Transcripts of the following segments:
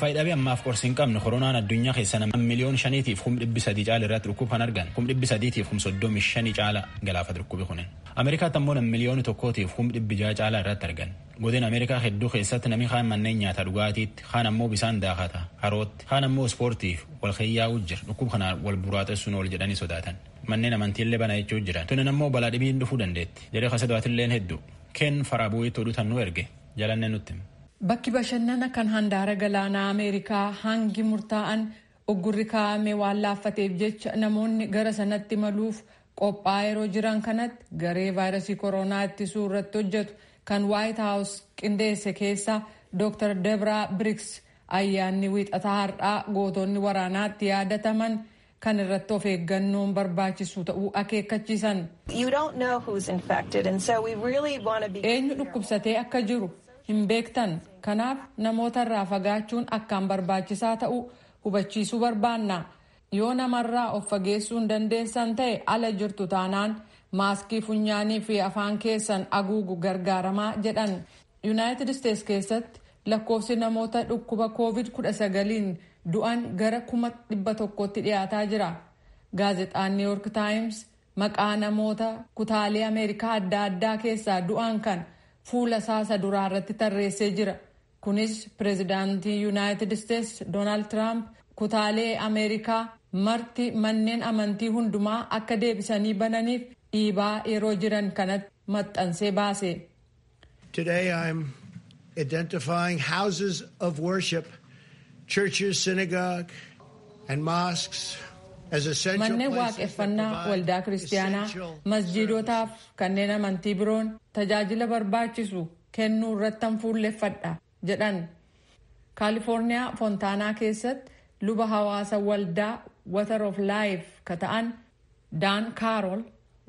Faayidaalee ammaaf qorsi hin qabne koronaan addunyaa keessa nama miliyoon shaniitiif kum dhibbi sadii caala irratti dhukkub kan argan kum dhibbi sadiitiif kum soddomi shanii caala galaafa dhukkubi kunin. Ameerikaatti ammoo nam miliyooni tokkootiif kum dhibbi jaha caalaa irratti argan. Godina Ameerikaa hedduu keessatti namni kaan manneen nyaata dhugaatiitti kaan ammoo bisaan daakata harootti kaan ammoo ispoortiif wal xiyyaa'uu jira dhukkub kanaan wal buraaxessuun ol jedhanii sodaatan. Manneen amantiillee bana jechuu jiran. Tunin ammoo balaa dhibiin dhufuu dandeetti. Jedhee kasadaatilleen hedduu. Keen faraabu'iitti oduutan nu erge jalannee nutti. Bakki bashannana kan handaara galaanaa Ameerikaa hangi murtaa'an uggurri kaa'ame waan laaffateef jecha namoonni gara sanatti maluuf qophaa'aa yeroo jiran kanatti garee vaayirasii koronaa ittisuu irratti hojjetu kan waayit haawus qindeesse keessa Dr. Debra Briggs ayyaanni wiixataa har'aa gootonni waraanaatti yaadataman kan irratti of eeggannoon barbaachisu ta'uu akeekkachiisan. Eenyu dhukkubsatee akka jiru hin beektan. Kanaaf namoota irraa fagaachuun akkaan barbaachisaa ta'uu hubachiisuu barbaanna. Yoo namarraa of fageessuu hin dandeessan ta'e ala jirtu taanaan maaskii funyaanii fi afaan keessan haguugu gargaaramaa jedhan. Yuunaayitid isteets keessatti lakkoofsi namoota dhukkuba koovid 19 du'an gara kuma dhibba tokkotti dhiyaataa jira. Gaazexaan niw yoork taayims maqaa namoota kutaalee ameerikaa adda addaa keessaa du'an kan fuula isaa duraa irratti tarreessee jira kunis pireezidaantii yuunaayitid isteets doonaald tiraamp kutaalee ameerikaa marti manneen amantii hundumaa akka deebisanii bananiif dhiibaa yeroo jiran kanatti maxxansee baase. Today I'm identifying houses of worship, churches, synagogue and mosques Manneen waaqeffannaa waldaa kiristaanaa masjiidotaaf kanneen amantii biroon tajaajila barbaachisu kennuu irrattan fuulleffadha jedhan. kaalifoorniyaa foontaanaa keessatti luba hawaasa waldaa water of life ka ta'an daan kaarool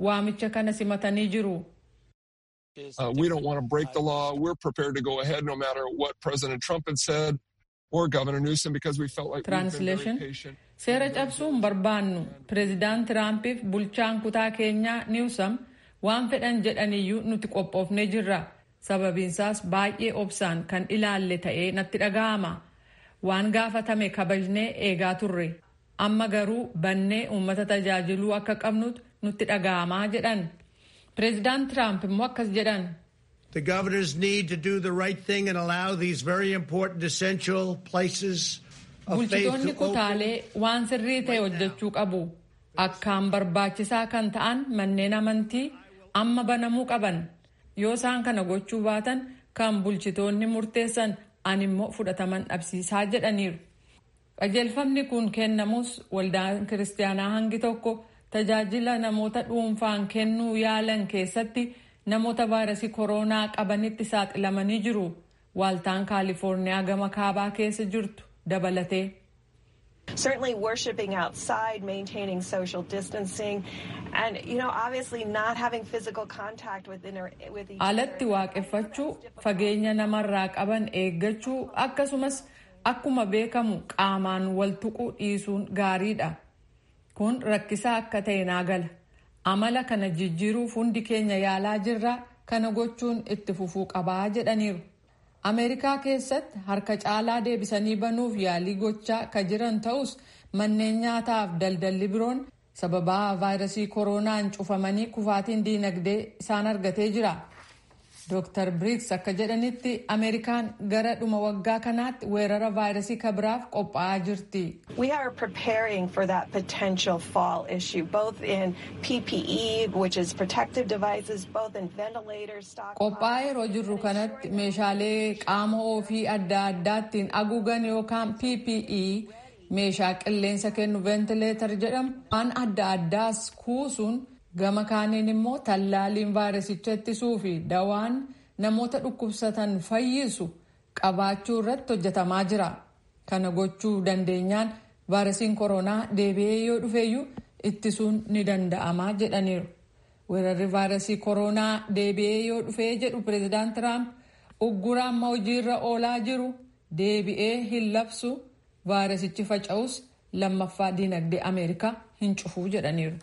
waamicha kana simatanii jiru. Uh, we don't want to break the law. We're prepared to go ahead no matter what President Trump had said or Governor Newsom because we felt like we've been very Translation. Seera cabsuu hin barbaannu pireezidaant Tiraampiif bulchaan kutaa keenyaa Niwsam waan fedhan jedhaniyyuu nuti qophoofnee jirra. Sababiinsaas baay'ee obsaan kan ilaalle ta'ee natti dhaga'ama. Waan gaafatame kabajnee eegaa turre. Amma garuu bannee uummata tajaajiluu akka qabnutu nutti dhaga'amaa jedhan. Pireezidaant Tiraamp immoo akkas jedhan. The governors need to do the right thing and allow these very important essential places Bulchitoonni kutaalee waan sirrii ta'e hojjechuu qabu. Akkaan barbaachisaa kan ta'an manneen amantii amma banamuu qaban. Yoo isaan kana gochuu baatan kan bulchitoonni murteessan ani immoo fudhataman dhabsiisaa jedhaniiru. Qajeelfamni kun kennamus waldaan kiristaanaa hangi tokko tajaajila namoota dhuunfaan kennuu yaalan keessatti namoota vaayirasii koronaa qabanitti saaxilamanii jiru. Waaltaan Kaalifoorniyaa gama kaabaa keessa jirtu dabalatee. certainly worshiping outside, maintaining social distancing, and you know, obviously not having physical contact with inter- with each alatti waaqeffachuu fageenya namarraa qaban eeggachuu akkasumas akkuma beekamu qaamaan wal tuquu dhiisuun gaariidha kun rakkisaa akka ta'e naa gala amala kana jijjiiruuf hundi keenya yaalaa jirra kana gochuun itti fufuu qabaa jedhaniiru ameerikaa keessatti harka caalaa deebisanii banuuf yaalii gochaa ka jiran ta'us manneen nyaataaf daldalli biroon sababaa vaayirasii koronaan cufamanii kufaatiin diinagdee isaan argatee jira. Dr. Briggs akka jedhanitti Ameerikaan gara dhuma waggaa kanaatti weerara vaayirasii kabiraaf qophaa'aa jirti. We are preparing for that potential fall issue, both in PPE, which is protective devices, both in ventilators, stock. Qophaa'aa yeroo jirru kanatti meeshaalee qaama ofii adda addaattiin haguugan yookaan PPE meeshaa qilleensa kennu ventileetar jedhamu waan adda addaas kuusuun gama kaaniin immoo tallaaliin vaayirasicha ittisuu fi dawaan namoota dhukkubsatan fayyisu qabaachuu irratti hojjetamaa jira. Kana gochuu dandeenyaan vaayirasiin koronaa deebi'ee yoo dhufeeyyuu ittisuun ni danda'amaa jedhaniiru. Weerarri vaayirasii koronaa deebi'ee yoo dhufee jedhu pireezidaant Tiraamp uggura amma hojiirra oolaa jiru deebi'ee hin labsu vaayirasichi faca'us lammaffaa diinagdee Ameerikaa hin cufuu jedhaniiru.